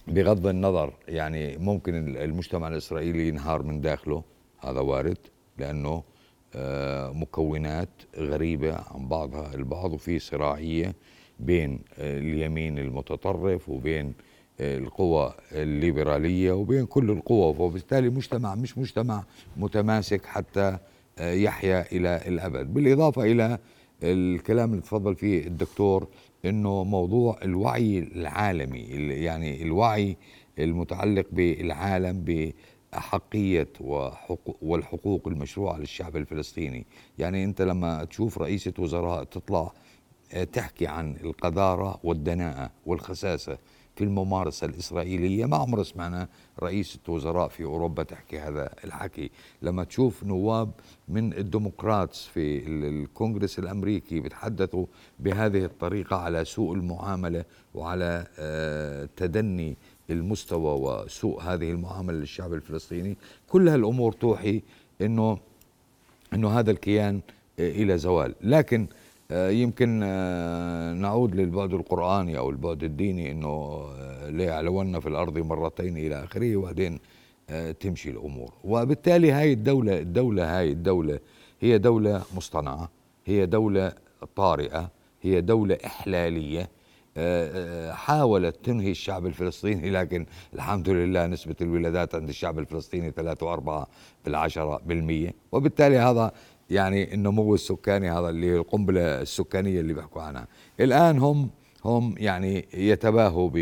بغض النظر يعني ممكن المجتمع الإسرائيلي ينهار من داخله هذا وارد لأنه آه، مكونات غريبة عن بعضها البعض وفي صراعية بين اليمين المتطرف وبين القوى الليبرالية وبين كل القوى وبالتالي مجتمع مش مجتمع متماسك حتى يحيا إلى الأبد. بالإضافة إلى الكلام اللي تفضل فيه الدكتور إنه موضوع الوعي العالمي يعني الوعي المتعلق بالعالم بأحقية والحقوق المشروعة للشعب الفلسطيني. يعني أنت لما تشوف رئيسة وزراء تطلع تحكي عن القذارة والدناءة والخساسة في الممارسة الإسرائيلية. ما عمر سمعنا رئيسة وزراء في أوروبا تحكي هذا الحكي. لما تشوف نواب من الديمقراطس في الكونغرس الأمريكي بيتحدثوا بهذه الطريقة على سوء المعاملة وعلى آه، تدني المستوى وسوء هذه المعاملة للشعب الفلسطيني كل هالأمور توحي أنه أنه هذا الكيان آه، إلى زوال. لكن آه، يمكن آه، نعود للبعد القرآني أو البعد الديني أنه آه، ليعلون في الأرض مرتين إلى آخره وبعدين تمشي الأمور. وبالتالي هاي الدولة الدولة هاي الدولة هي دولة مصطنعة هي دولة طارئة هي دولة إحلالية حاولت تنهي الشعب الفلسطيني لكن الحمد لله نسبة الولادات عند الشعب الفلسطيني 3 و4 بالعشرة بالمية. وبالتالي هذا يعني النمو السكاني هذا اللي القنبلة السكانية اللي بيحكوا عنها. الآن هم هم يعني يتباهوا ب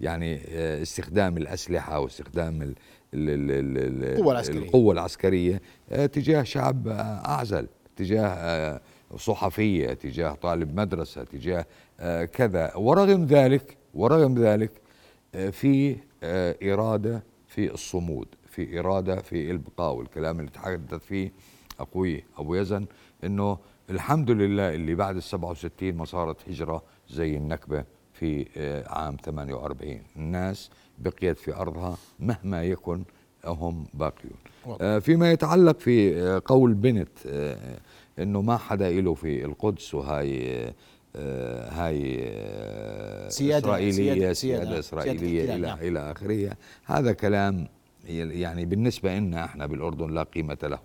يعني استخدام الأسلحة واستخدام القوة العسكرية, القوة العسكرية آه، تجاه شعب أعزل تجاه آه، صحفية تجاه طالب مدرسة تجاه آه، كذا. ورغم ذلك ورغم ذلك في إرادة في الصمود في إرادة في البقاء والكلام اللي تحدث فيه أخوي أبو يزن إنه الحمد لله اللي بعد ال 67 ما صارت هجرة زي النكبة في آه، عام 48 الناس بقيت في أرضها مهما يكن هم باقيون. آه، فيما يتعلق في آه، قول بنت إنه ما حدا له في القدس وهاي آه، هاي سيادة- إسرائيلية سيادة- سيادة, سيادة إسرائيلية احتلال، إلى نعم. إلى آخره. هذا كلام يعني بالنسبة لنا إحنا بالأردن لا قيمة له.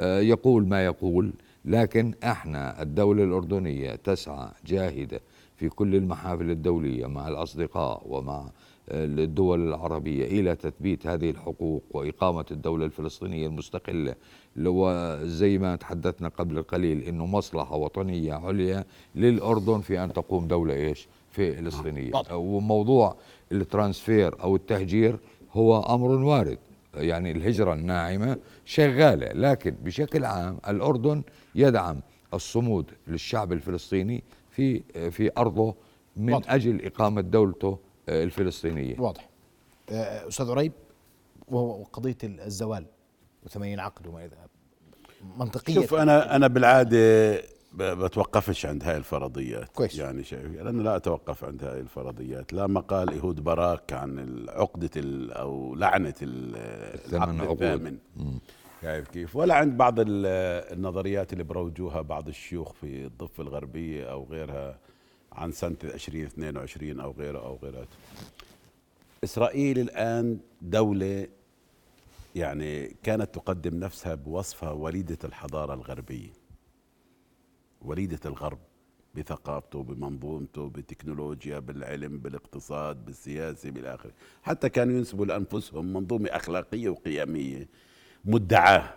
يقول ما يقول لكن إحنا الدولة الأردنية تسعى جاهدة في كل المحافل الدولية مع الأصدقاء ومع الدول العربية إلى تثبيت هذه الحقوق وإقامة الدولة الفلسطينية المستقلة اللي هو زي ما تحدثنا قبل قليل إنه مصلحة وطنية عليا للأردن في أن تقوم دولة إيش؟ فلسطينية واضح. وموضوع الترانسفير أو التهجير هو أمر وارد يعني الهجرة الناعمة شغالة لكن بشكل عام الأردن يدعم الصمود للشعب الفلسطيني في في أرضه من واضح. أجل إقامة دولته آه، الفلسطينية. واضح. آه، أستاذ عريب وهو وقضيه الزوال وثمانين عقد وما منطقية. شوف أنا أنا بالعادة بتوقفش عند هاي الفرضيات. كويس. يعني شايف لأنه لا أتوقف عند هاي الفرضيات. لا مقال ايهود باراك عن عقدة ال- أو لعنة العقد. الثامن. شايف كيف؟ ولا عند بعض ال- النظريات اللي بروجوها بعض الشيوخ في الضفة الغربية أو غيرها عن سنة 2022 أو غيره أو غيراته إسرائيل الآن دولة يعني كانت تقدم نفسها بوصفها وليدة الحضارة الغربية. وليدة الغرب بثقافته بمنظومته بالتكنولوجيا بالعلم بالاقتصاد بالسياسة بالآخر. حتى كانوا ينسبوا لأنفسهم منظومة أخلاقية وقيمية مدعاة.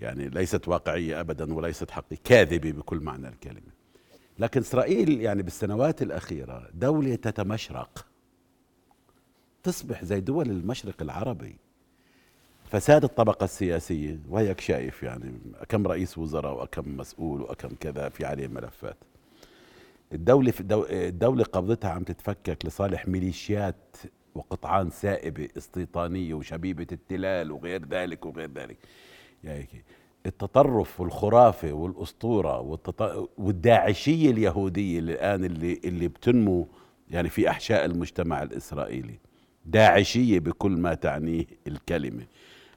يعني ليست واقعية ابدا وليست حقيقية كاذبة بكل معنى الكلمة. لكن إسرائيل يعني بالسنوات الأخيرة دولة تتمشرق. تصبح زي دول المشرق العربي. فساد الطبقة السياسية وهيك شايف يعني كم رئيس وزراء وكم مسؤول وكم كذا في عليه ملفات. الدولة الدولة قبضتها عم تتفكك لصالح ميليشيات وقطعان سائبة استيطانية وشبيبة التلال وغير ذلك وغير ذلك. يعني التطرف والخرافة والأسطورة والتط... والداعشية اليهودية اللي الآن اللي اللي بتنمو يعني في أحشاء المجتمع الإسرائيلي. داعشية بكل ما تعنيه الكلمة.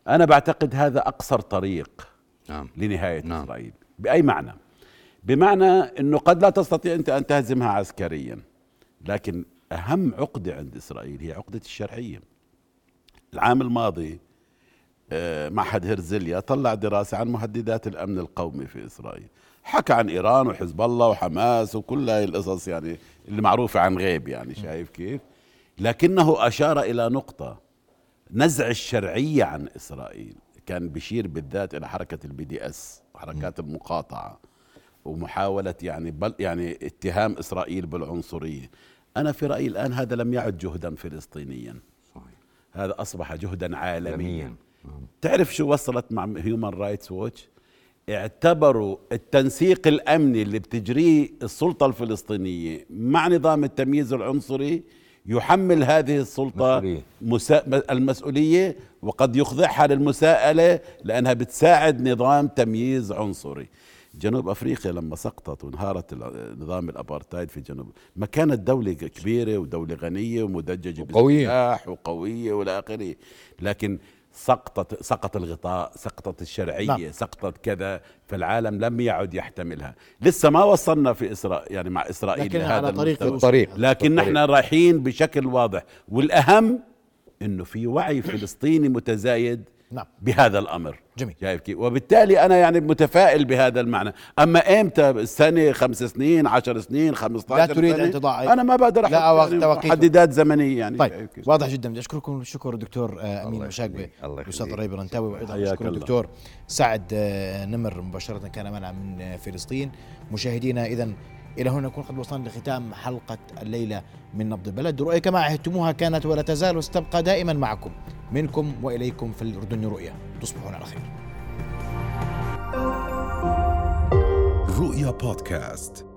أنا بعتقد هذا أقصر طريق نعم. لنهاية نعم. إسرائيل. بأي معنى؟ بمعنى أنه قد لا تستطيع أنت أن تهزمها عسكريا لكن أهم عقدة عند إسرائيل هي عقدة الشرعية. العام الماضي آه، معهد هرزليا طلع دراسة عن مهددات الأمن القومي في إسرائيل. حكى عن إيران وحزب الله وحماس وكل هاي القصص يعني اللي معروفة عن غيب يعني شايف كيف؟ لكنه أشار إلى نقطة. نزع الشرعية عن إسرائيل. كان بشير بالذات إلى حركة ال BDS وحركات المقاطعة ومحاولة يعني بل يعني اتهام إسرائيل بالعنصرية. أنا في رأيي الآن هذا لم يعد جهدا فلسطينيا. صحيح. هذا أصبح جهدا عالميا. عالميا تعرف شو وصلت مع هيومن رايتس ووتش اعتبروا التنسيق الأمني اللي بتجريه السلطة الفلسطينية مع نظام التمييز العنصري يحمل هذه السلطة مسؤولية. مسا... المسؤولية وقد يخضعها للمساءلة لأنها بتساعد نظام تمييز عنصري جنوب أفريقيا لما سقطت وانهارت نظام الأبارتايد في جنوب ما كانت دولة كبيرة ودولة غنية ومدججة وقوية. بالسلاح وقوية والى آخره لكن سقطت سقط الغطاء سقطت الشرعية نعم. نعم. سقطت كذا فالعالم لم يعد يحتملها لسه ما وصلنا في اسرائيل يعني مع إسرائيل لكن لهذا على طريق. الطريق لكن. نحن رايحين بشكل واضح والأهم إنه في وعي فلسطيني متزايد نعم. بهذا الأمر. جميل. شايف كيف؟ وبالتالي أنا يعني متفائل بهذا المعنى. أما إمتى؟ سنه خمس سنين عشر سنين 15 لا تريد سنة؟ أن تضع- أنا ما بقدر أحط لا يعني. محددات زمنية يعني. طيب؟ واضح جدا. بدي أشكركم. الشكر الدكتور آه، أمين الله مشاقبه الاستاذ. ريب رنتاوي وأيضا أشكر الله. الدكتور سعد آه، نمر مباشرة. كان معنا من فلسطين. مشاهدينا اذا إلى هنا نكون قد وصلنا لختام حلقة الليلة من نبض البلد. رؤيا كما عهدتموها كانت ولا تزال وستبقى دائما معكم منكم وإليكم في الأردن رؤيا تصبحون على خير. رؤيا بودكاست.